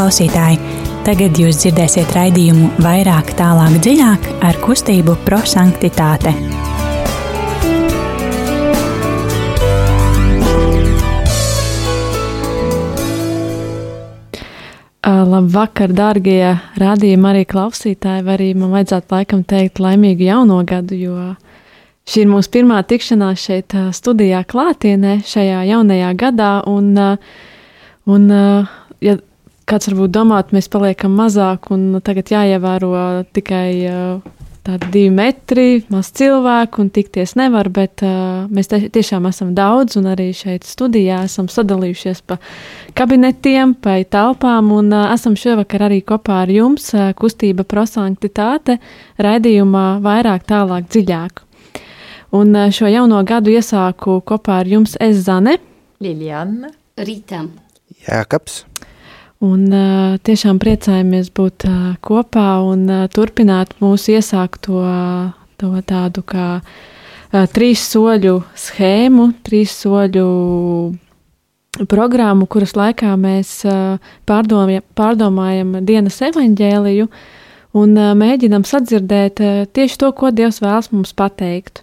klausītāji! Tagad jūs dzirdēsiet raidījumu vairāk, tālāk, dziļāk ar kustību prosanktitāte. Labvakar, darbie radījumi, arī klausītāji. Arī man vajadzētu laikam teikt laimīgu jauno gadu, jo šī ir mūsu pirmā tikšanās šeit studijā klātienē šajā jaunajā gadā. Un, un ja kāds varbūt domāt, mēs paliekam mazāk un tagad jāievēro tikai tādi divi metri, maz cilvēku un tikties nevar, bet uh, mēs te, tiešām esam daudz un arī šeit studijā esam sadalījušies pa kabinetiem, pa telpām un uh, esam šovakar arī kopā ar jums uh, kustība prosanktitāte raidījumā vairāk tālāk dziļāk. Un uh, šo jauno gadu iesāku kopā ar jums es Zane, Liljana, Rītam, Jēkabs. Un uh, tiešām priecājamies būt uh, kopā un uh, turpināt mūsu iesākto to tādu kā uh, trīs soļu schēmu, trīs soļu programmu, kuras laikā mēs uh, pārdomājam, pārdomājam dienas evaņģēliju un uh, mēģinam sadzirdēt uh, tieši to, ko Dievs vēlas mums pateikt.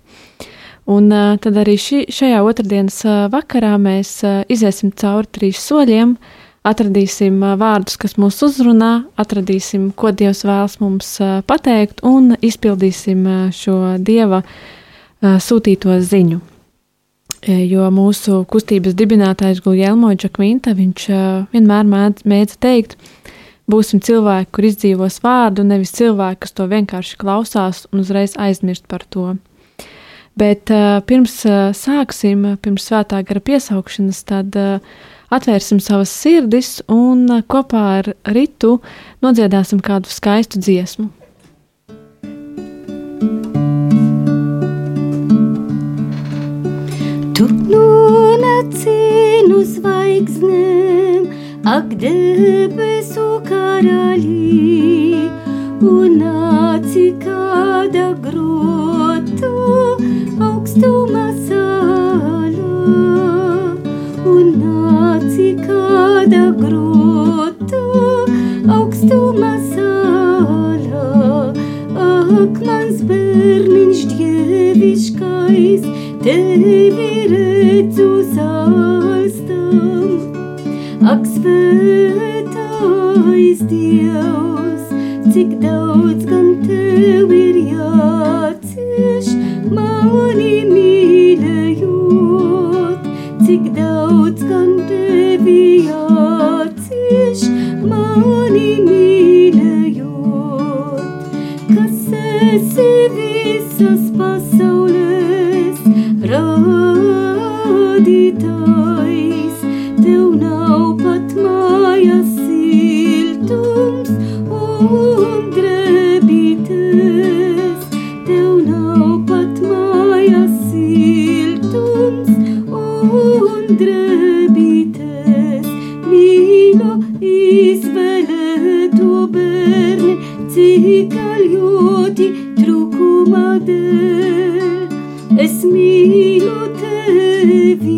Un uh, tad arī šī, šajā otrdienas uh, vakarā mēs uh, iziesim cauri trīs soļiem, uh, atradīsim vārdus, kas mūs uzrunā, atradīsim, ko Dievs vēlas mums pateikt, un izpildīsim šo Dieva sūtīto ziņu. Jo mūsu kustības dibinātājs Guljelmo Džakvinta, viņš vienmēr mēdz, mēdz teikt, būsim cilvēki, kur izdzīvos vārdu, nevis cilvēki, kas to vienkārši klausās un uzreiz aizmirst par to. Bet pirms sāksim, pirms svētā gara piesaukšanas, tad uh, atvērsim savas sirdis un uh, kopā ar Ritu nodziedāsim kādu skaistu dziesmu. tu nonāci no zvaigznēm, ak, debesu karaļī, un nāci kāda grotu augstuma svētais cik ļoti trūkuma dēļ. Es mīlu tevi,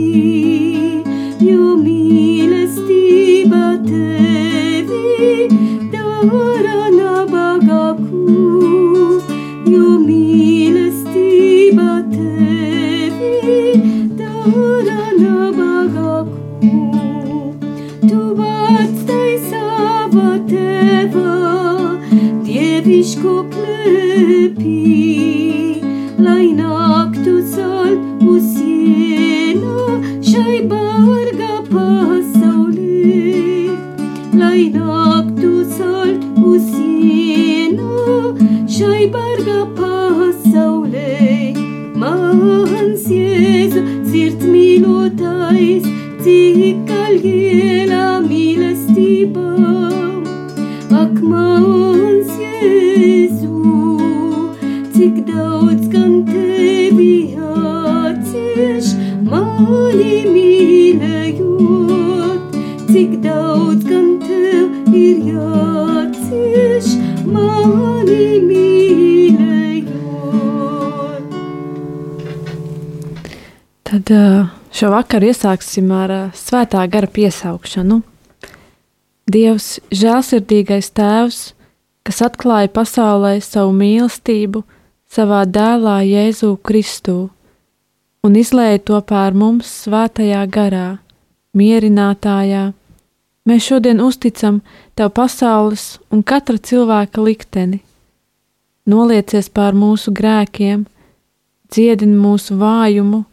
jo mīlestība tevi dara Tad šo vakaru iesāksim ar svētā gara piesaukšanu. Dievs, žēlsirdīgais Tēvs, kas atklāja pasaulē savu mīlestību savā dēlā Jēzū Kristū un izlēja to pār mums svētajā garā, mierinātājā. Mēs šodien uzticam Tev pasaules un katra cilvēka likteni. Noliecies pār mūsu grēkiem, dziedini mūsu vājumu,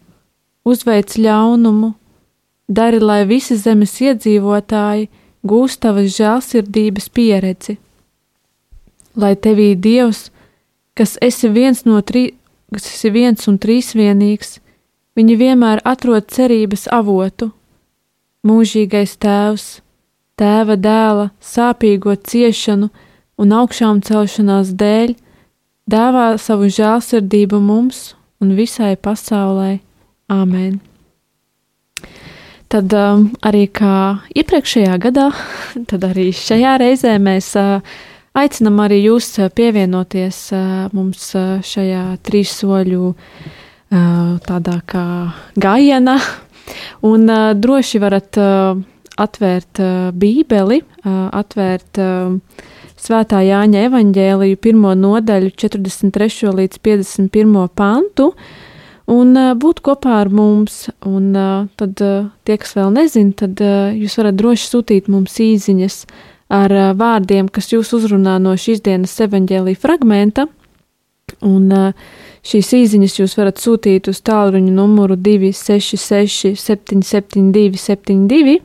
uzveic ļaunumu, dari, lai visi zemes iedzīvotāji gūst Tavas žēlsirdības pieredzi. Lai Tevī Dievs, kas esi viens no trīs, kas esi viens un trīsvienīgs, Viņi vienmēr atrod cerības avotu. Mūžīgais Tēvs, Tēva dēla sāpīgo ciešanu un augšām celšanās dēļ, dāvā savu žēlsirdību mums un visai pasaulē. Āmen! Tad um, arī kā iepriekšējā gadā, tad arī šajā reizē mēs uh, aicinam arī jūs pievienoties uh, mums uh, šajā trīs soļu uh, tādā kā gājienā, un droši varat atvērt Bībeli, atvērt Svētā Jāņa evaņģēliju pirmo nodaļu 43. līdz 51. pantu un būt kopā ar mums. Un tad tie, kas vēl nezin, tad jūs varat droši sūtīt mums īziņas ar vārdiem, kas jūs uzrunā no šīs dienas evaņģēlīja fragmenta. Un Šīs īsiņas jūs varat sūtīt uz tālruņa numuru 266, 772, 72.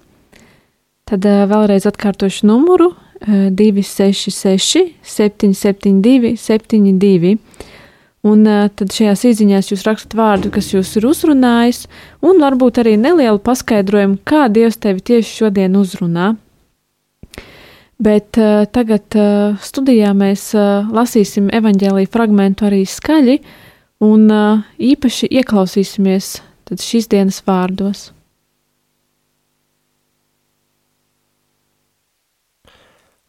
Tad vēlreiz atkārtošu numuru 266, 772, 72. Un tad šajās īsiņās jūs rakstat vārdu, kas jūs ir uzrunājis, un varbūt arī nelielu paskaidrojumu, kā Dievs tevi tieši šodien uzrunā. Bet uh, tagad uh, studijā mēs uh, lasīsim evaņģēlīju fragmentu arī skaļi, un uh, īpaši ieklausīsimies šīs dienas vārdos.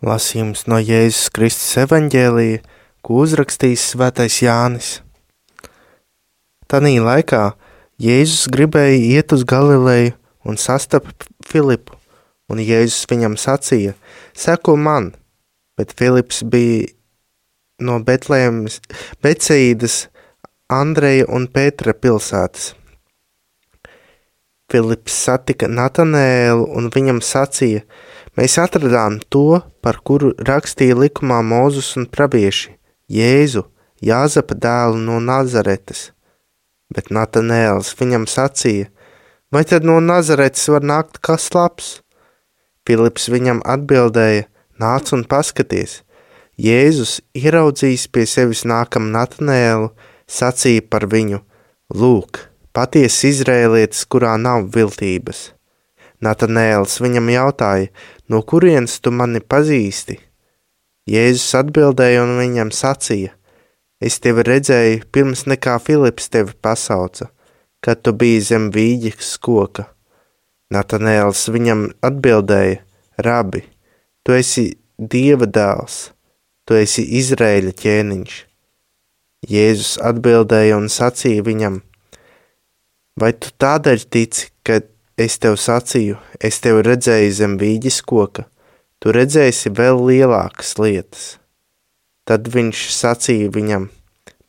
Lasījums no Jēzus Kristus evaņģēlīja, ko uzrakstījis Svētais Jānis. Tanī laikā Jēzus gribēja iet uz Galileju un sastapa Filipu, un Jēzus viņam sacīja: Seko man, bet Filips bija no Betlēmas, Becīdas Andreja un Pētera pilsētas. Filips satika Natanēlu un viņam sacīja: Mēs atradām to, par kuru rakstīja likumā Mūzus un pravieši - Jēzu, Jāzapa dēlu no Nazaretes. Bet Natanēls viņam sacīja: Vai tad no Nazaretes var nākt kas labs? Filips viņam atbildēja: Nāc un paskaties! Jēzus ieraudzījis pie sevis nākam Natanēlu, sacīja par viņu: Lūk, patiesa izrēlietis, kurā nav viltības. Natanēls viņam jautāja: No kurienes tu mani pazīsti? Jēzus atbildēja un viņam sacīja: Es tevi redzēju pirms nekā Filips tevi pasauca, kad tu biji zem vīģes koka. Natanēls viņam atbildēja: Rabi, tu esi Dieva dēls, tu esi Izraēļa ķēniņš. Jēzus atbildēja un sacīja viņam: Vai tu tādēļ tici, ka es tev sacīju, es tevi redzēju zem vīģes koka, tu redzēsi vēl lielākas lietas? Tad viņš sacīja viņam: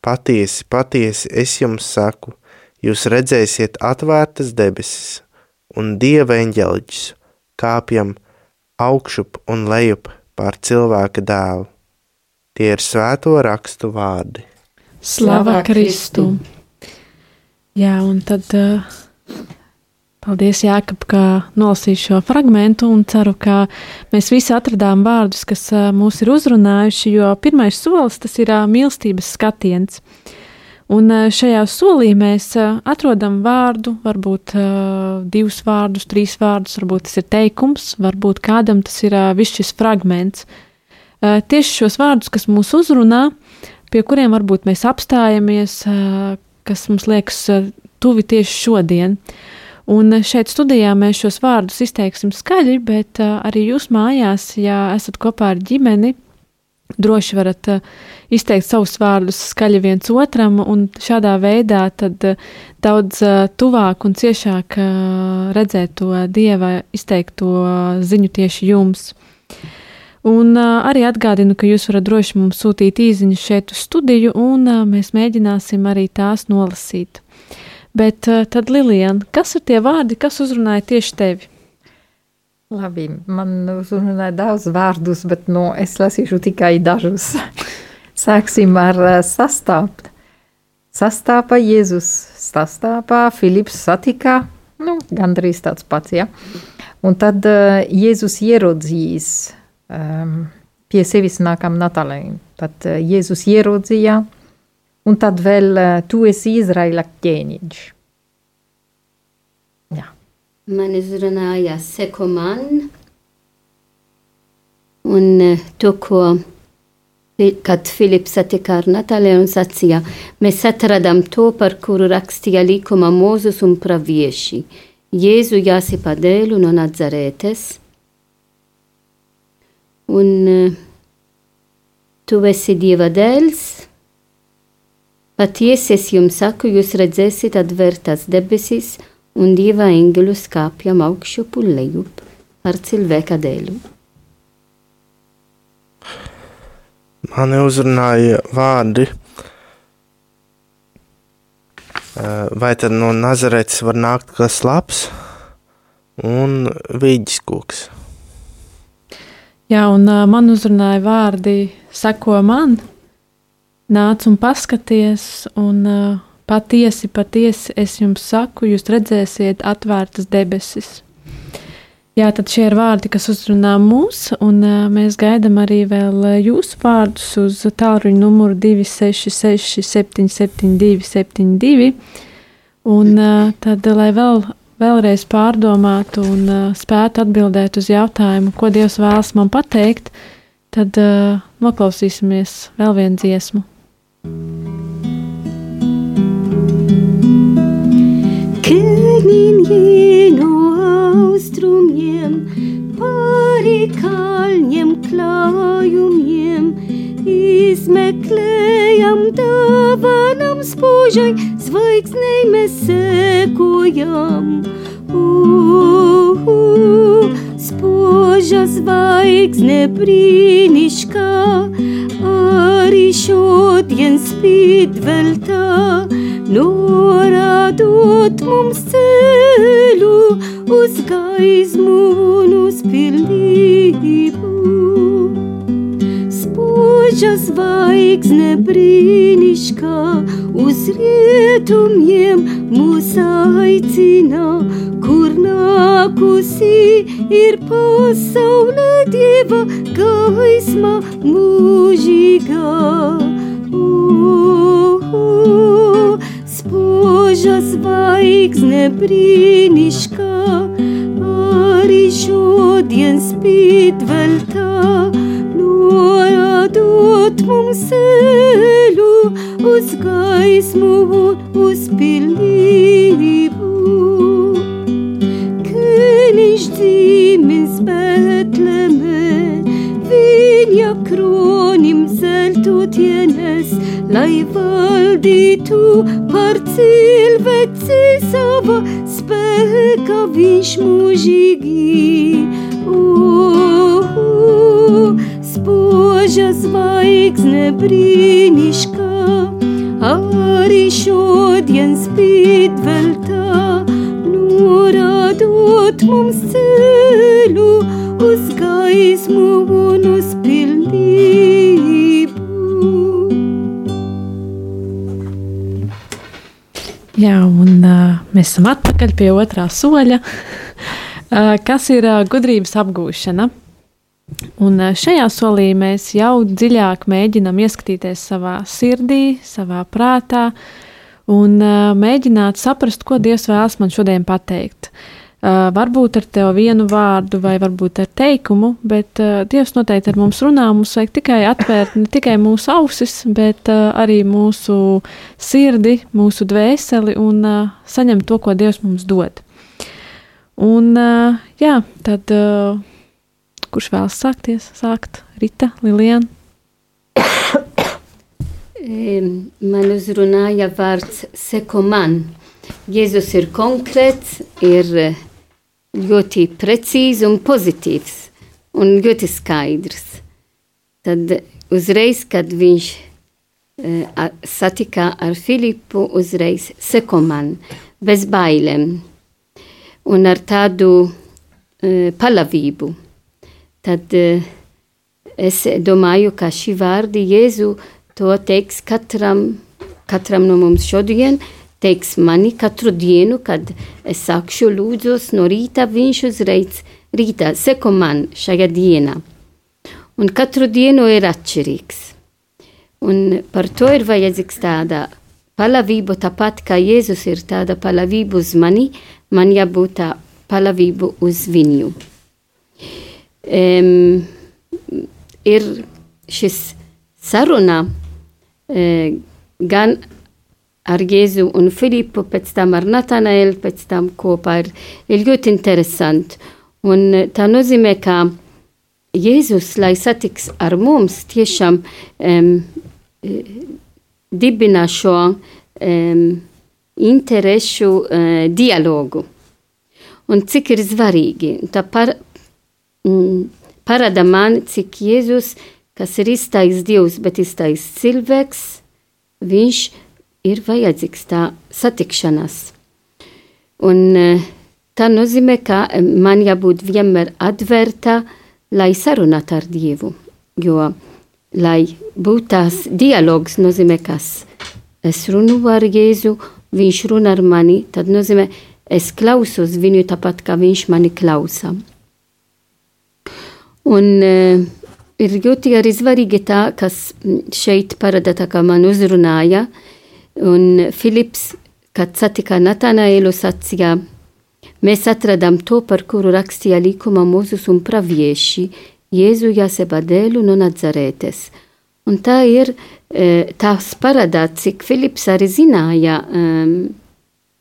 Patiesi, patiesi, es jums saku, jūs redzēsiet atvērtas debesis un dieva eņģeļus kāpjam augšup un lejup pār cilvēka dēlu. Tie ir svēto rakstu vārdi. Slavā Kristu! Jā, un tad uh, paldies Jākap, ka nolasīju šo fragmentu un ceru, ka mēs visi atradām vārdus, kas uh, mūs ir uzrunājuši, jo pirmais solis tas ir uh, mīlestības skatiens. Un šajā solī mēs atrodam vārdu, varbūt divus vārdus, trīs vārdus, varbūt tas ir teikums, varbūt kādam tas ir viss šis fragments. Tieši šos vārdus, kas mūs uzrunā, pie kuriem varbūt mēs apstājamies, kas mums liekas tuvi tieši šodien. Un šeit studijā mēs šos vārdus izteiksim skaļi, bet arī jūs mājās, ja esat kopā ar ģimeni, droši varat izteikt savus vārdus skaļi viens otram, un šādā veidā tad daudz tuvāk un ciešāk redzēt to dieva izteikto ziņu tieši jums. Un uh, arī atgādinu, ka jūs varat droši mums sūtīt īsiņu šeit uz studiju, un uh, mēs mēģināsim arī tās nolasīt. Bet uh, tad, Lilian, kas ir tie vārdi, kas uzrunāja tieši tevi? Labi, man uzrunāja daudz vārdus, bet no, es lasīšu tikai dažus. Sāksim ar uh, sastāvdu. Sastāvā Jēzus sastāvā, Filips satikā, nu, gandrīz tāds pats, ja. Un tad uh, Jēzus ieraudzījis um, pie sevis nākam Natālai. Tad uh, Jēzus ieraudzīja, un tad vēl uh, tu esi Izraela ķēniņš. Jā. Man uzrunāja seko man, un eh, to, ko, Fi- kad Filips satika ar Natāliju un sacīja, mēs atradām to, par kuru rakstīja līkuma Mūzus un pravieši. Jēzu jāsipa dēlu no Nazarētes, un eh, tu esi Dieva dēls, Patiesi es jums saku, jūs redzēsiet atvērtas debesis un dieva eņģeļus kāpjam augšup un lejup ar cilvēka dēlu. Mani uzrunāja vārdi. Eh, Vai tad no Nazaretes var nākt kas labs un vīģis koks? Jā, un uh, man uzrunāja vārdi, seko man, nāc un paskaties, un uh, patiesi, patiesi es jums saku, jūs redzēsiet atvērtas debesis. Jā, tad šie ir vārdi, kas uzrunā mūs, un uh, mēs gaidām arī vēl uh, jūsu vārdus uz tālruņa numuru 266, 772, 72. Un uh, tad, lai vēl, vēlreiz pārdomātu un uh, spētu atbildēt uz jautājumu, ko Dievs vēlas man pateikt, tad uh, noklausīsimies vēl vienu dziesmu. Kninie no austrumiem, pāri kalņiem, klājumiem, izmeklējam dāvanam spožai, zvaigznei mēs sekojam. Uh, uh, spoža zvaigzne brīnišķā, arī šodien spīd vēl tā, norādot mums ceļu uz gaismu un uz pilnību. Spoža zvaigzne brīnišķā uz rietumiem mūs aicina, kur nākusi ir pasaulē dieva gaisma mūžīgā. Uh, uh, spoža zvaigzne brīnišķā, arī šodien spīd vēl tā, norādot mums ceļu uz gaismu un uz pilnību. König dzimis Betleme, zeltot ienes, lai valdītu par cilvēci sava spēka viņš mūžīgi. Uh, uh, spoža zvaigzne brīnišķā, arī šodien spīd vēl tā, norādot mums ceļu uz mēs esam atpakaļ pie otrā soļa, uh, kas ir uh, gudrības apgūšana. Un uh, šajā solī mēs jau dziļāk mēģinām ieskatīties savā sirdī, savā prātā un mēģināt saprast, ko Dievs vēlas man šodien pateikt. Uh, varbūt ar tevi vienu vārdu, vai varbūt ar teikumu, bet uh, Dievs noteikti ar mums runā. Mums vajag tikai atvērt ne tikai mūsu ausis, bet uh, arī mūsu sirdi, mūsu dvēseli un uh, saņemt to, ko Dievs mums dod. Un, uh, jā, tad uh, kurš vēlas sākties? Sākt Rita, Liliana. Man uzrunāja vārds seko man. Jēzus ir konkrēts, ir ļoti precīzi un pozitīvs. un ļoti skaidrs. Tad uzreiz, kad viņš uh, satika ar Filipu, uzreiz seko man, bez bailēm un ar tādu uh, palavību. Tad uh, es domāju, ka šī vārdi Jēzu to teiks katram, katram no mums šodien, teiks mani katru dienu, kad es sākšu lūdzos no rīta, viņš uzreiz rītā seko man šajā dienā. Un katru dienu ir atšķirīgs. Un par to ir vajadzīgs tāda palavība, tāpat kā Jēzus ir tāda palavība uz mani, man jābūt tā palavība uz viņu. Um, ir šis saruna uh, gan ar Jēzu un Filipu, pēc tam ar Natanaelu, pēc tam kopā ir, ir ļoti interesanti. Un tā nozīmē, ka Jēzus, lai satiks ar mums, tiešām um, dibina šo um, interešu uh, dialogu. Un cik ir svarīgi, tā par, mm, parāda man, cik Jēzus, kas ir iztais Dievs, bet iztais cilvēks, viņš ir vajadzīgs tā satikšanās. Un eh, tā nozīmē, ka eh, man jābūt vienmēr atvērta, lai sarunātu ar Dievu. Jo, lai būtu tās dialogs, nozīmē, kas es runāju ar Jēzu, viņš runā ar mani, tad nozīmē, es klausos viņu tāpat, kā viņš mani klausa. Un uh, ir ļoti arī svarīgi tā, kas šeit parāda tā, kā man uzrunāja, uh, Un Filips, kad satika Natanaelu, sacīja, mēs atradām to, par kuru rakstīja likuma Mūzus un pravieši, Jēzu jāseba dēlu no Nazaretes. Un tā ir tās parādā, cik Filips arī zināja um,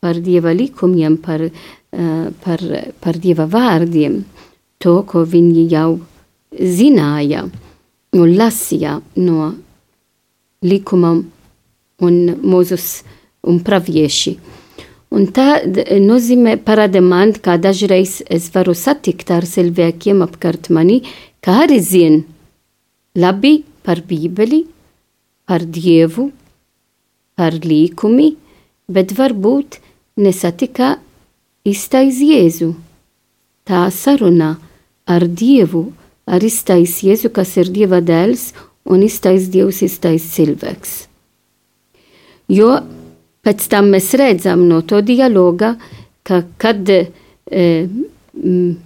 par Dieva likumiem, par, uh, par, par Dieva vārdiem, to, ko viņi jau zināja un lasīja no likuma un mūzus un pravieši. Un tā nozīmē parāda man, kā dažreiz es varu satikt ar cilvēkiem apkārt mani, kā arī zin labi par bībeli, par dievu, par līkumi, bet varbūt nesatika iztais Jēzu. Tā saruna ar dievu, ar iztais Jēzu, kas ir dieva dēls, un iztais dievs, iztais cilvēks. Jo pēc tam mēs redzam no to dialoga, ka kad e, m,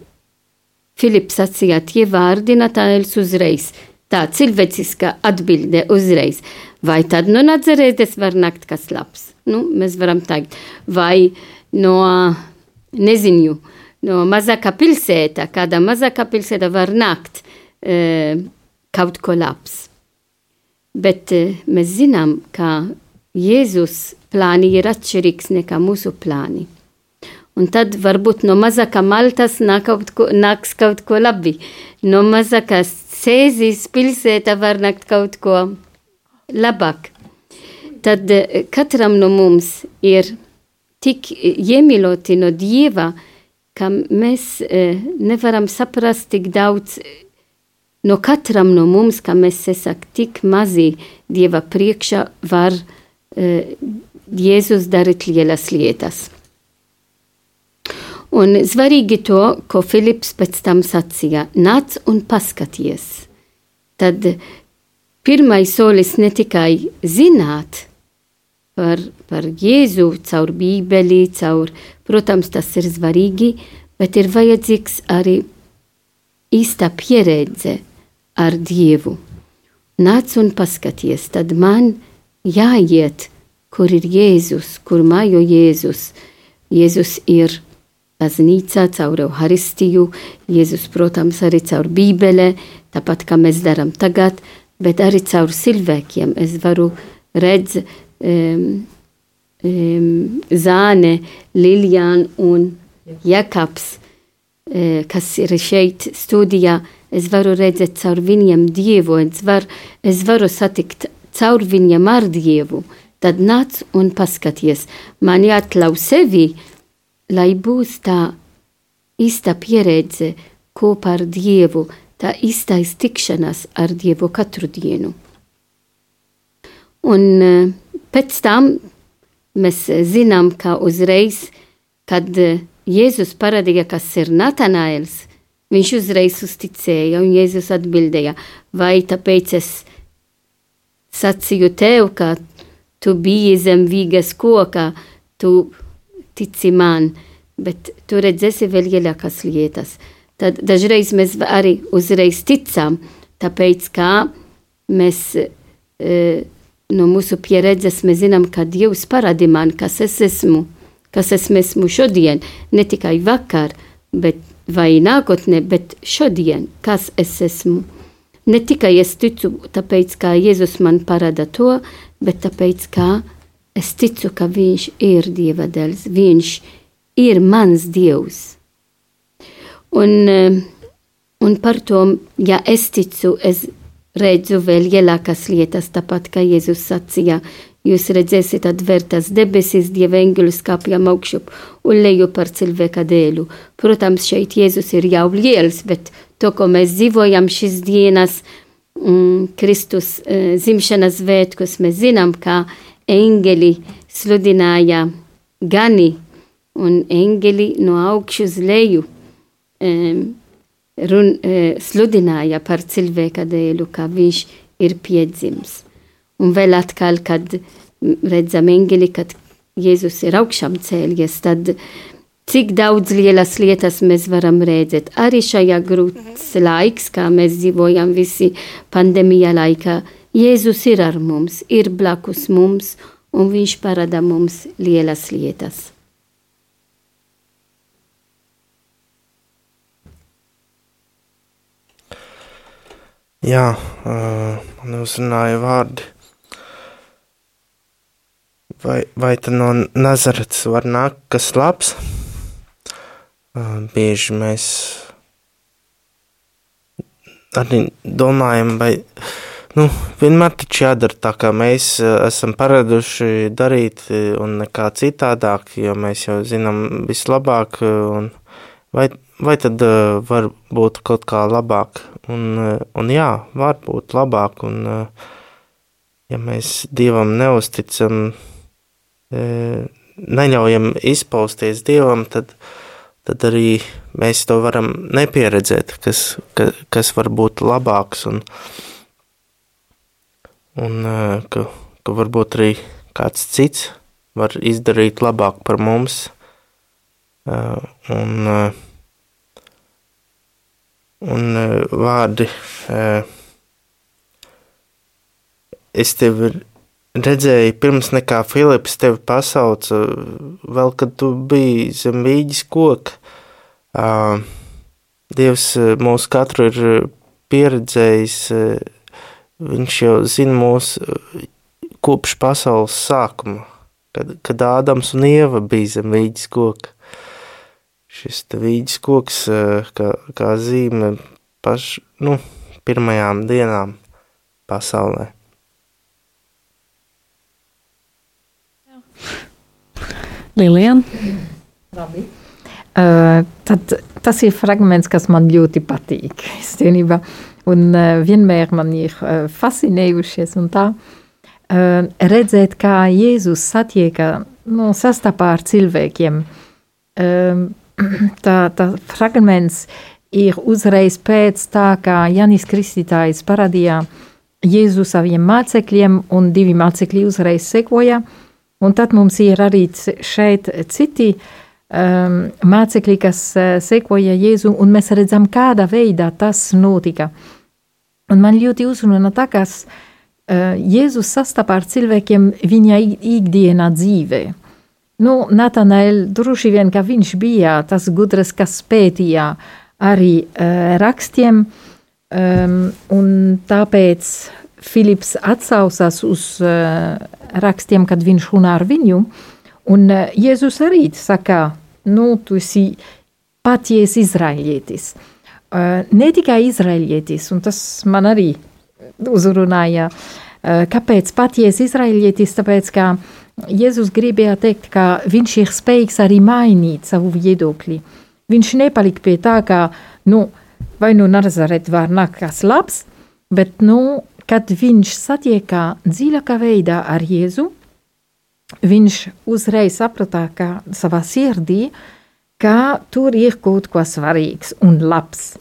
Filips sacīja tie vārdi, Natāls uzreiz, tā cilvēciska atbilde uzreiz. Vai tad no Nazaretes var nakt kas labs? Nu, mēs varam teikt, vai no, nezinu, no mazākā pilsēta, kāda mazākā pilsēta var nakt e, kaut ko labs. Bet e, mēs zinām, ka Jēzus plāni ir atšķirīgs nekā mūsu plāni. Un tad varbūt no mazākā maltas nāk kaut ko, nāks kaut ko labi. No mazākās sēzes pilsēta var nākt kaut ko labāk. Tad eh, katram no mums ir tik iemīloti no Dieva, ka mēs eh, nevaram saprast tik daudz no katram no mums, ka mēs esam tik mazi Dieva priekšā var Jēzus darīt lielas lietas. Un svarīgi to, ko Filips pēc tam sacīja, nāc un paskaties. Tad pirmais solis ne tikai zināt par, par Jēzu caur bībeli, caur, protams, tas ir svarīgi, bet ir vajadzīgs arī īsta pieredze ar Dievu. Nāc un paskaties, tad man jāiet, kur ir Jēzus, kur mājo Jēzus. Jēzus ir baznīca caur Euharistiju, Jēzus, protams, arī caur Bībele, tāpat kā mēs darām tagad, bet arī caur cilvēkiem. Es varu redzēt um, um, Zāne, Liljāna un Jakabs, uh, kas ir šeit studijā. Es varu redzēt caur viņiem Dievu, es, var, es varu satikt caur viņam ar Dievu, tad nāc un paskaties. Man jāatļauj sevi, lai būs tā īsta pieredze kopā ar Dievu, tā īstais tikšanās ar Dievu katru dienu. Un eh, pēc tam mēs zinām, ka uzreiz, kad eh, Jēzus parādīja, kas ir Natanaels, viņš uzreiz uzticēja, un Jēzus atbildēja, vai tāpēc es sacīju tev, ka tu biji zem vīgas koka, tu tici man, bet tu redzēsi vēl lielākas lietas. Tad dažreiz mēs arī uzreiz ticam, tāpēc kā mēs e, no mūsu pieredzes mēs zinām, ka Dievs parādi man, kas es esmu, kas es esmu šodien, ne tikai vakar, bet vai nākotnē, bet šodien, kas es esmu. Ne tikai es ticu, tāpēc, ka Jēzus man parāda to, bet tāpēc, ka es ticu, ka Viņš ir Dieva dēls, Viņš ir mans Dievs. Un, eh, un par to, ja es ticu, es redzu vēl lielākas lietas, tāpat kā Jēzus sacīja, Jūs redzēsiet atvērtas debesis, dieva eņģeļus kāpjam augšup un leju par cilvēka dēlu. Protams, šeit Jēzus ir jau liels, bet to, ko mēs dzīvojam šīs dienas, mm, Kristus uh, zimšanas svētkus, mēs zinām, ka eņģeli sludināja gani un eņģeli no augšu uz leju um, run, uh, sludināja par cilvēka dēlu, ka viņš ir piedzims. Un vēl atkal, kad redzam eņģeli, kad Jēzus ir augšām cēlies, tad cik daudz lielas lietas mēs varam redzēt. Arī šajā grūts laiks, kā mēs dzīvojam visi pandēmija laikā, Jēzus ir ar mums, ir blakus mums, un viņš parāda mums lielas lietas. Jā, uh, man uzrunāja vārdi vai, vai tad no Nazaretes var nākt kas labs? Bieži mēs arī domājam, vai nu, vienmēr taču jādara tā, kā mēs esam paraduši darīt, un nekā citādāk, jo mēs jau zinām vislabāk, un vai, vai tad var būt kaut kā labāk? Un, un jā, var būt labāk, un ja mēs Dievam neusticam, neļaujam izpausties Dievam, tad, tad arī mēs to varam nepieredzēt, kas, ka, kas var būt labāks un, un ka, ka varbūt arī kāds cits var izdarīt labāk par mums. Un, un vārdi es tevi redzēju, pirms nekā Filips tevi pasauca, vēl kad tu biji zem vīģis koka. Dievs mūs katru ir pieredzējis, viņš jau zina mūs kopš pasaules sākuma, kad, kad Ādams un Ieva bija zem vīģis koka. Šis vīģis koks kā, kā zīme paš, nu, pirmajām dienām pasaulē. Lilian. Labi. Uh, tad, tas ir fragments, kas man ļoti patīk. Īstenībā. Un uh, vienmēr man ir uh, fascinējušies un tā. Uh, redzēt, kā Jēzus satieka, nu, sastapā ar cilvēkiem. Uh, tā, tā fragments ir uzreiz pēc tā, kā Janis Kristītājs parādīja Jēzu saviem mācekļiem, un divi mācekļi uzreiz sekoja. Uh, Un tad mums ir arī šeit citi um, mācekļi, kas uh, sekoja Jēzu, un mēs redzam, kādā veidā tas notika. Un man ļoti uzrunā tā, kas uh, Jēzus sastapā ar cilvēkiem viņa ikdienā dzīvē. Nu, Natanael droši vien, ka viņš bija tas gudrs, kas pētīja arī uh, rakstiem, um, un tāpēc Filips atsaucās uz uh, rakstiem, kad viņš runā ar viņu. Un uh, Jēzus arī saka, nu, tu esi patiesi izraēlietis. Uh, ne tikai izraēlietis, un tas man arī uzrunāja, uh, kāpēc patiesi izraēlietis, tāpēc, ka Jēzus gribēja teikt, ka viņš ir spējīgs arī mainīt savu viedokli. Viņš nepalika pie tā, ka, nu, vai nu Nazaret var nākt kas labs, bet, nu, kad viņš satiekā dziļākā veidā ar Jēzu, viņš uzreiz sapratā, ka savā sirdī, ka tur ir kaut ko svarīgs un labs.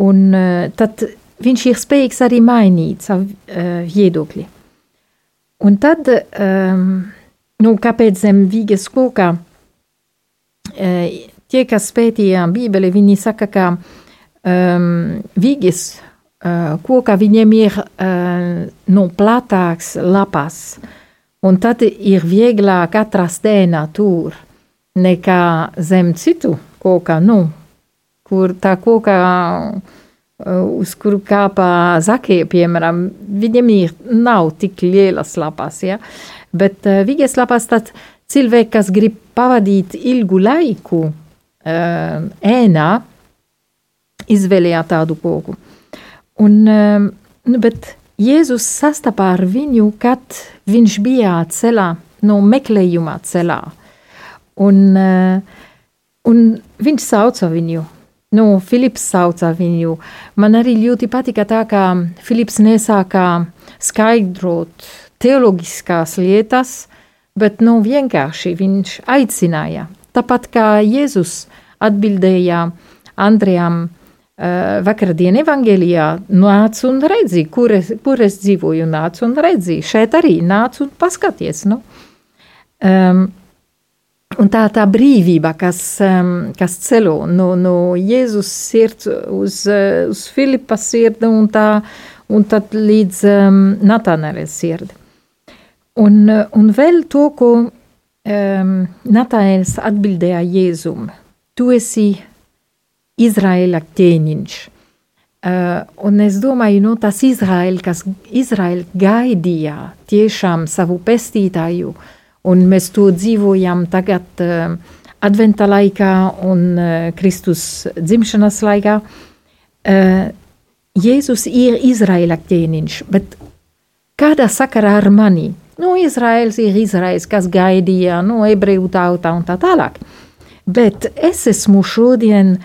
Un uh, tad viņš ir spējīgs arī mainīt savu uh, viedokli. Un tad, um, nu, kāpēc zem vīgas kokā, uh, tie, kas pētīja Bībeli, viņi saka, ka um, vīgas uh, kokā viņiem ir uh, nu, platāks lapas, un tad ir vieglāk atrast ēnā tur, nekā zem citu kokā, nu, kur tā kokā uh, uz kuru kāpā zakie, piemēram, viņiem ir nav tik lielas lapas, ja? bet uh, vigas lapas tad cilvēki, kas grib pavadīt ilgu laiku uh, ēnā, izvēlējā tādu koku. Un, uh, bet Jēzus sastapā ar viņu, kad viņš bija ceļā, no meklējuma ceļā. Un, uh, un viņš sauca viņu Nu, Filips sauca viņu. Man arī ļoti patika tā, ka Filips nesāka skaidrot teoloģiskās lietas, bet nu, vienkārši viņš aicināja. Tāpat kā Jēzus atbildēja Andrejam uh, vakardien evangelijā, nāc un redzi, kur es, kur es dzīvoju, nāc un redzi. Šeit arī nāc un paskaties. Nu. Um, Un tā tā brīvība, kas, um, kas ceļo no, no Jēzus sirds uz, uh, uz Filipa sirdi un, tā, un tad līdz um, Natāneles sirdi. Un, un vēl to, ko um, Natānēls atbildēja Jēzum. Tu esi Izraēla ķēniņš. Uh, un es domāju, no tas Izraēla, kas Izraēla gaidīja tiešām savu pestītāju, uh, Un mēs to dzīvojam tagad uh, adventa laikā un uh, Kristus dzimšanas laikā. Uh, Jēzus ir Izraēla ķēniņš, bet kādā sakarā ar mani? Nu, Izraels ir Izraels, kas gaidīja, nu, ebreju tauta un tā tālāk. Bet es esmu šodien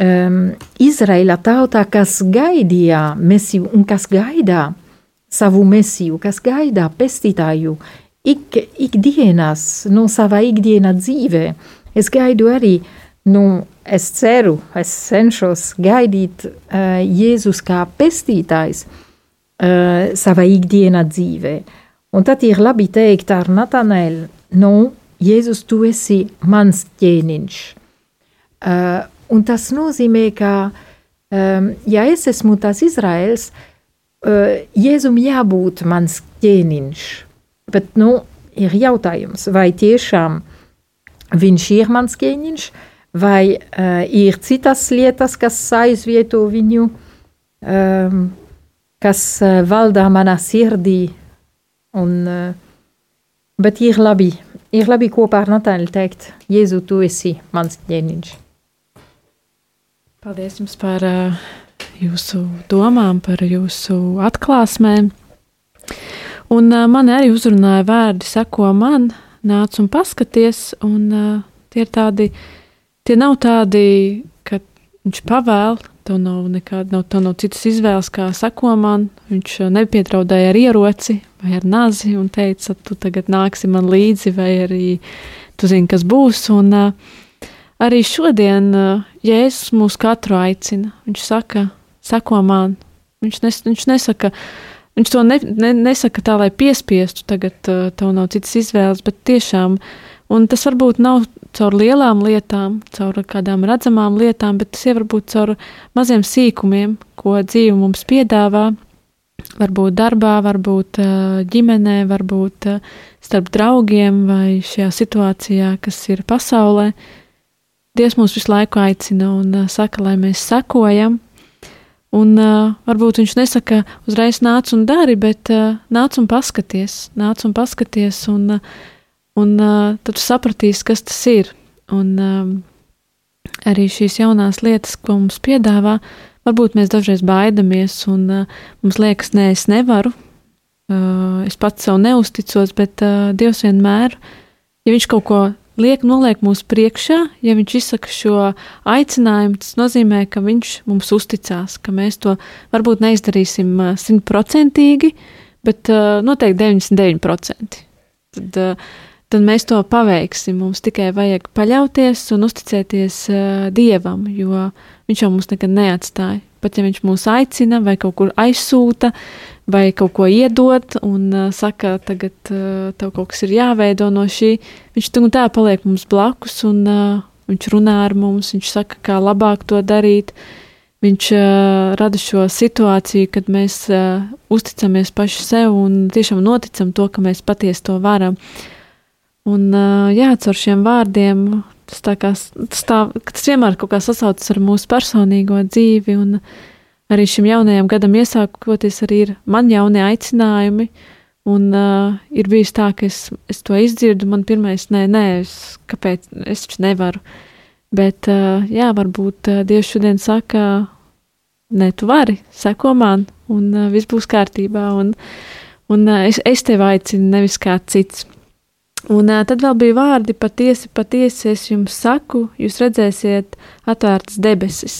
um, Izraēla tauta, kas gaidīja mesiju un kas gaida savu mesiju, kas gaida pestītāju, ik, ikdienas, no savā ikdienas dzīvē. Es gaidu arī, nu, es ceru, es cenšos gaidīt uh, Jēzus kā pestītājs uh, savā ikdienas dzīvē. Un tad ir labi teikt ar Natanēlu, nu, Jēzus, tu esi mans ķēniņš. Uh, un tas nozīmē, ka, um, ja es esmu tas Izraels, uh, Jēzum jābūt mans ķēniņš. Bet nu, ir jautājums, vai tiešām viņš ir mans ķēniņš, vai uh, ir citas lietas, kas aizvieto viņu, um, kas uh, valdā manā sirdī. Un, uh, bet ir labi, ir labi kopā ar Natāļu teikt, Jēzu, tu esi mans ķēniņš. Paldies jums par uh, jūsu domām, par jūsu atklāsmēm. Un uh, man arī uzrunāja vārdi, seko man, nāc un paskaties. Un, uh, tie ir tādi, tie nav tādi, ka viņš pavēl, tev nav nekāda, nav, tev nav citas izvēles, kā seko man. Viņš nepietraudēja ar ieroci vai ar nazi un teica, tu tagad nāksi man līdzi, vai arī tu zini, kas būs. Un, uh, arī šodien uh, Jēzus mūs katru aicina. Viņš saka, seko man. Viņš, nes, viņš nesaka, Viņš to ne, ne, nesaka tā, lai piespiestu, tagad uh, tev nav citas izvēles, bet tiešām, un tas varbūt nav caur lielām lietām, caur kādām redzamām lietām, bet tas ir varbūt caur maziem sīkumiem, ko dzīve mums piedāvā. Varbūt darbā, varbūt uh, ģimenē, varbūt uh, starp draugiem vai šajā situācijā, kas ir pasaulē. Dievs mūs visu laiku aicina un uh, saka, lai mēs sekojam Un uh, varbūt viņš nesaka, uzreiz nāc un dari, bet uh, nāc un paskaties, nāc un paskaties, un, uh, un uh, tad sapratīsi, kas tas ir. Un uh, arī šīs jaunās lietas, ko mums piedāvā, varbūt mēs dažreiz baidamies, un uh, mums liekas, nē, es nevaru, uh, es pats sev neusticos, bet uh, Dievs vienmēr, ja viņš kaut ko liek, noliek mūsu priekšā, ja viņš izsaka šo aicinājumu, tas nozīmē, ka viņš mums uzticās, ka mēs to varbūt neizdarīsim simtprocentīgi, bet uh, noteikti 99%. Tad, uh, tad mēs to paveiksim. Mums tikai vajag paļauties un uzticēties uh, Dievam, jo Viņš jau mums nekad neatstāja. Pat ja viņš mūs aicina vai kaut kur aizsūta, vai kaut ko iedod un uh, saka, tagad uh, tev kaut kas ir jāveido no šī, viņš tur un tā paliek mums blakus un uh, viņš runā ar mums, viņš saka, kā labāk to darīt. Viņš uh, rada šo situāciju, kad mēs uh, uzticamies paši sev un tiešām noticam to, ka mēs patiesi to varam. Un uh, jā, caur šiem vārdiem Tas, kā, tas, tā, tas vienmēr kaut kā sasaucas ar mūsu personīgo dzīvi, un arī šim jaunajam gadam iesākoties, arī ir man jaunie aicinājumi. Un uh, ir bijis tā, ka es, es to izdzirdu, man pirmais, nē, nē, es, kāpēc es nevaru. Bet, uh, jā, varbūt uh, Dievs šodien saka, nē, tu vari, seko man, un uh, viss būs kārtībā, un, un uh, es, es tevi aicinu, nevis kāds cits. Un uh, tad vēl bija vārdi, patiesi, patiesi es jums saku, jūs redzēsiet atvērtas debesis.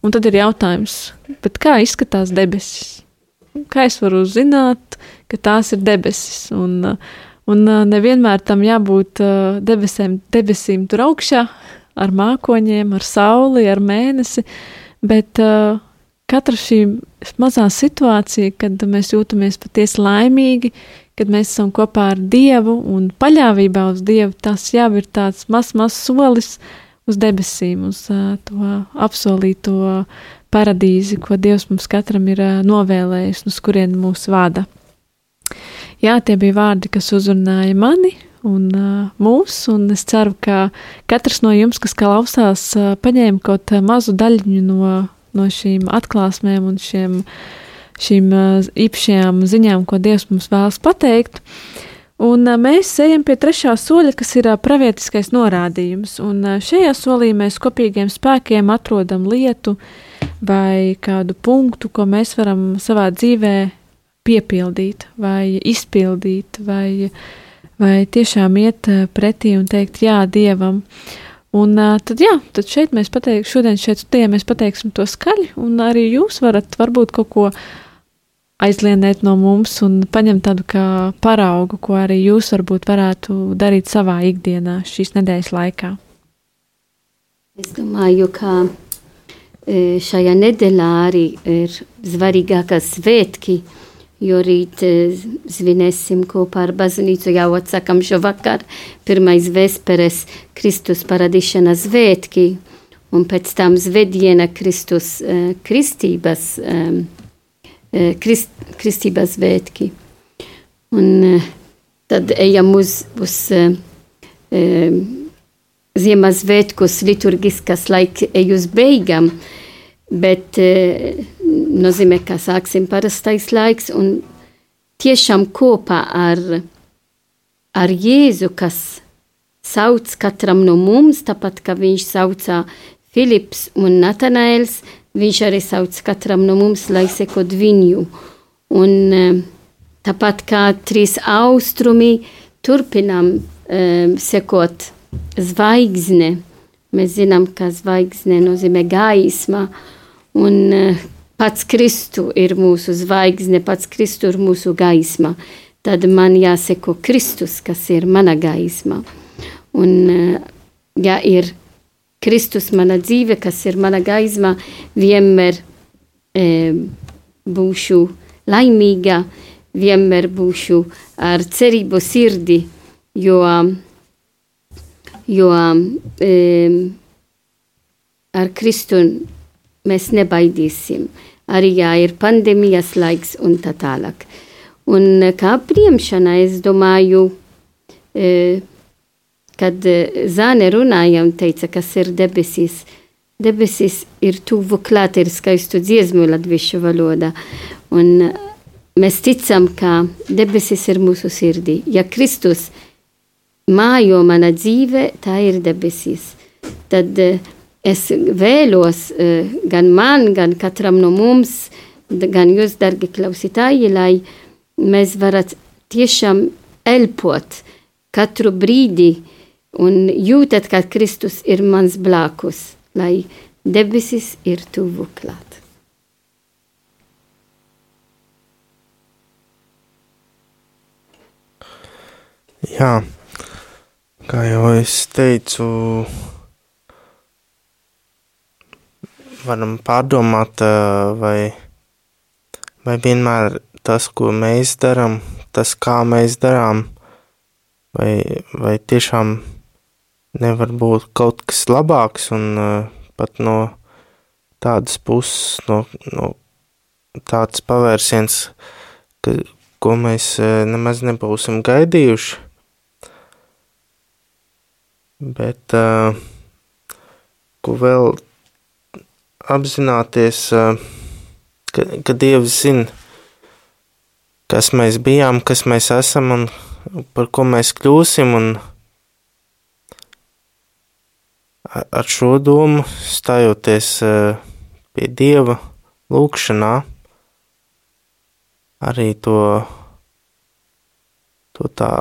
Un tad ir jautājums, kā izskatās debesis? Kā es varu zināt, ka tās ir debesis? Un, un nevienmēr tam jābūt debesēm, debesīm tur augšā, ar mākoņiem, ar sauli, ar mēnesi, bet uh, katra šī mazā situācija, kad mēs jūtamies patiesi laimīgi, kad mēs esam kopā ar Dievu un paļāvībā uz Dievu, tas jau ir tāds mazs, mazs solis uz debesīm, uz uh, to apsolīto paradīzi, ko Dievs mums katram ir uh, novēlējis, uz kurien mūs vada. Jā, tie bija vārdi, kas uzrunāja mani un uh, mūs, un es ceru, ka katrs no jums, kas klausās, paņēma kaut mazu daļiņu no, no šīm atklāsmēm un šiem uh, šīm īpašajām ziņām, ko Dievs mums vēlas pateikt. Un mēs ejam pie trešā soļa, kas ir pravietiskais norādījums. Un šajā solī mēs kopīgiem spēkiem atrodam lietu vai kādu punktu, ko mēs varam savā dzīvē piepildīt, vai izpildīt, vai, vai tiešām iet pretī un teikt jā Dievam. Un tad, jā, tad šeit mēs pateiksim, šodien šeit studijā mēs pateiksim to skaļi, un arī jūs varat varbūt kaut ko aizlienēt no mums un paņemt tādu kā paraugu, ko arī jūs varbūt varētu darīt savā ikdienā šīs nedēļas laikā? Es domāju, ka šajā nedēļā arī ir svarīgākā svētki, jo rīt e, svinēsim kopā ar baznīcu jau atsakam šo vakar, pirmais vesperes Kristus paradīšanas svētki, un pēc tam zvediena Kristus e, kristības Eh, krist, kristības svētki. Un tad ejam uz, uz Ziemassvētkus liturgiskas laika ej uz beigām, bet nozīmē, ka sāksim parastais laiks un tiešām kopā ar, ar Jēzu, kas sauc katram no mums, tāpat kā viņš saucā Filips un Natanaels, Viņš arī sauc katram no mums, lai sekot viņu. Un eh, tāpat kā trīs austrumi, turpinām um, sekot zvaigzne. Mēs zinām, ka zvaigzne nozīmē gaisma, un uh, pats Kristu ir mūsu zvaigzne, pats Kristu ir mūsu gaisma. Tad man jāseko Kristus, kas ir mana gaisma. Un, uh, ja ir Kristus mana dzīve, kas ir mana gaisma, vienmēr e, būšu laimīga, vienmēr būšu ar cerību sirdi, jo, jo e, ar Kristu mēs nebaidīsim. Arī jā, ir pandēmijas laiks un tā tālāk. Un kā priemšana, es domāju, e, kad eh, Zāne runāja un teica, kas ir debesis. Debesis ir tuvu klāt, ir skaistu dziesmu latviešu valodā. Un eh, mēs ticam, ka debesis ir mūsu sirdī. Ja Kristus mājo mana dzīve, tā ir debesis. Tad es vēlos gan man, gan katram no mums, gan jūs, dargi klausītāji, lai mēs varat tiešām elpot katru brīdi, un jūtat, ka Kristus ir mans blakus, lai debesis ir tuvu klāt. Jā, kā jau es teicu, varam pārdomāt, vai, vai vienmēr tas, ko mēs darām, tas, kā mēs darām, vai, vai tiešām nevar būt kaut kas labāks un pat no tādas puses, no, no tāds pavērsiens, ka, ko mēs nemaz nebūsim gaidījuši. Bet ko vēl apzināties, ka, ka Dievs zina, kas mēs bijām, kas mēs esam un par ko mēs kļūsim. Un ar šo domu stājoties pie Dieva lūkšanā, arī to, to tā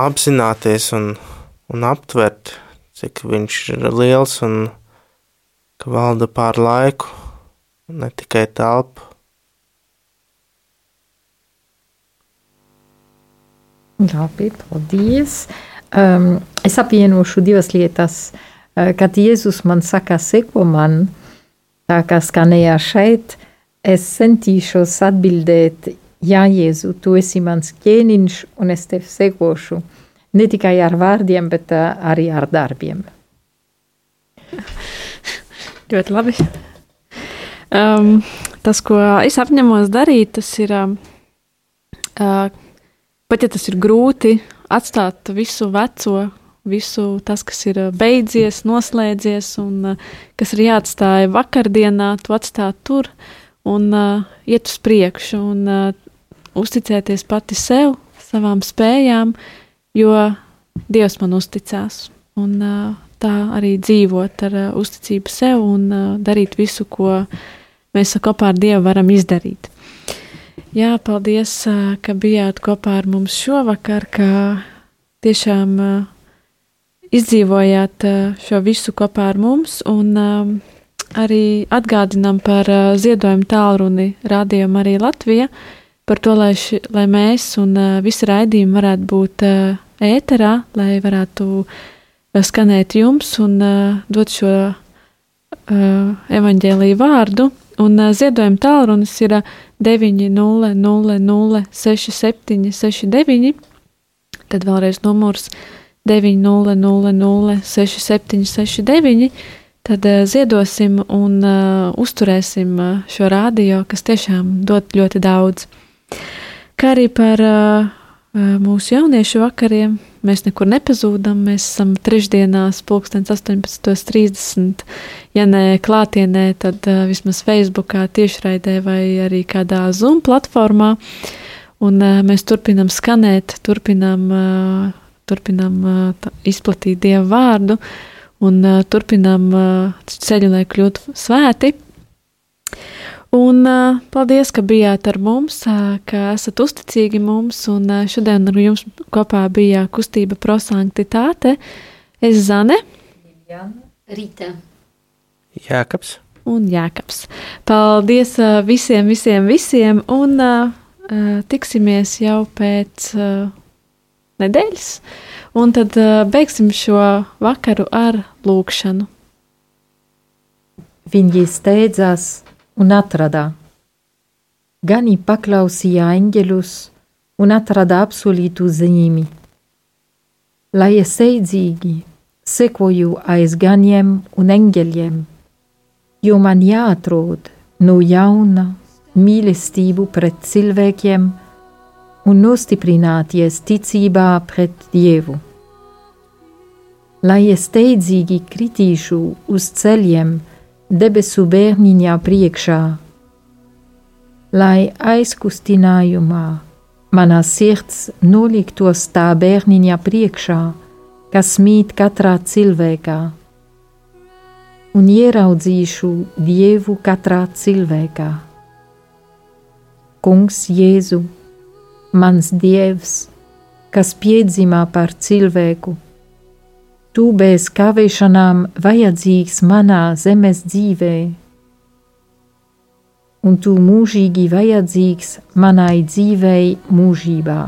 apzināties un un aptvert, cik viņš ir liels un ka valda pār laiku, ne tikai telpu. Labi, paldies. Um, es apvienošu divas lietas. Uh, kad Jēzus man saka, seko man, tā kā skanēja šeit, es centīšos atbildēt, Jā, Jēzu, tu esi mans ķēniņš, un es tev sekošu. Ne tikai ar vārdiem, bet uh, arī ar darbiem. Ļoti labi. Um, tas, ko es apņemos darīt, tas ir, uh, pat ja tas ir grūti, atstāt visu veco, visu tas, kas ir beidzies, noslēdzies, un uh, kas ir jāatstāja vakardienā, to atstāt tur un uh, iet uz priekšu un uh, uzticēties pati sev, savām spējām, jo Dievs man uzticās. Un, uh, tā arī dzīvot ar uh, uzticību sev un uh, darīt visu, ko mēs kopā ar Dievu varam izdarīt. Jā, paldies, uh, ka bijāt kopā ar mums šovakar, ka tiešām uh, izdzīvojāt uh, šo visu kopā ar mums un uh, arī atgādinām par uh, ziedojumu tālruni Marija Latvija. Uh, par to, lai, ši, lai mēs un uh, visi raidījumi varētu būt uh, ēterā, lai varētu uh, skanēt jums un uh, dot šo uh, evaņģēlīju vārdu. Un ziedojuma tālrunis ir 900 67 69, tad vēlreiz numurs 900 67 69. Tad ziedosim un uh, uzturēsim šo rādio, kas tiešām dod ļoti daudz. Kā arī par uh, mūsu jauniešu vakariem. Mēs nekur nepazūdam. Mēs esam trešdienās, pulkstenis 18.30. Ja ne klātienē, tad uh, vismaz Facebookā, tiešraidē vai arī kādā Zoom platformā. Un uh, mēs turpinam skanēt, turpinam, uh, turpinam uh, izplatīt Dievu vārdu un turpinam ceļu, lai kļūtu svēti. Un uh, paldies, ka bijāt ar mums, uh, ka esat uzticīgi mums. Un uh, šodien ar jums kopā bija kustība prosanktitāte. Es Zane, Rīta, Jēkabs un Jēkabs. Paldies visiem, visiem, visiem, un tiksimies jau pēc nedēļas. Un tad beigsim šo vakaru ar lūkšanu. Viņi steidzās un atrada. Gani paklausīja eņģeļus un atrada apsolītu zīmi. Lai es steidzīgi sekoju aiz ganiem un eņģeļiem, jo man jāatrod no jauna mīlestību pret cilvēkiem un nostiprināties ticībā pret Dievu. Lai es steidzīgi kritīšu uz ceļiem, debesu bērniņā priekšā, lai aizkustinājumā manā sirds noliktos tā bērniņa priekšā, kas mīt katrā cilvēkā, un ieraudzīšu Dievu katrā cilvēkā. Kungs Jēzu, mans Dievs, kas piedzimā par cilvēku, Tu bez kavēšanām vajadzīgs manā zemes dzīvē, un tu mūžīgi vajadzīgs manai dzīvei mūžībā.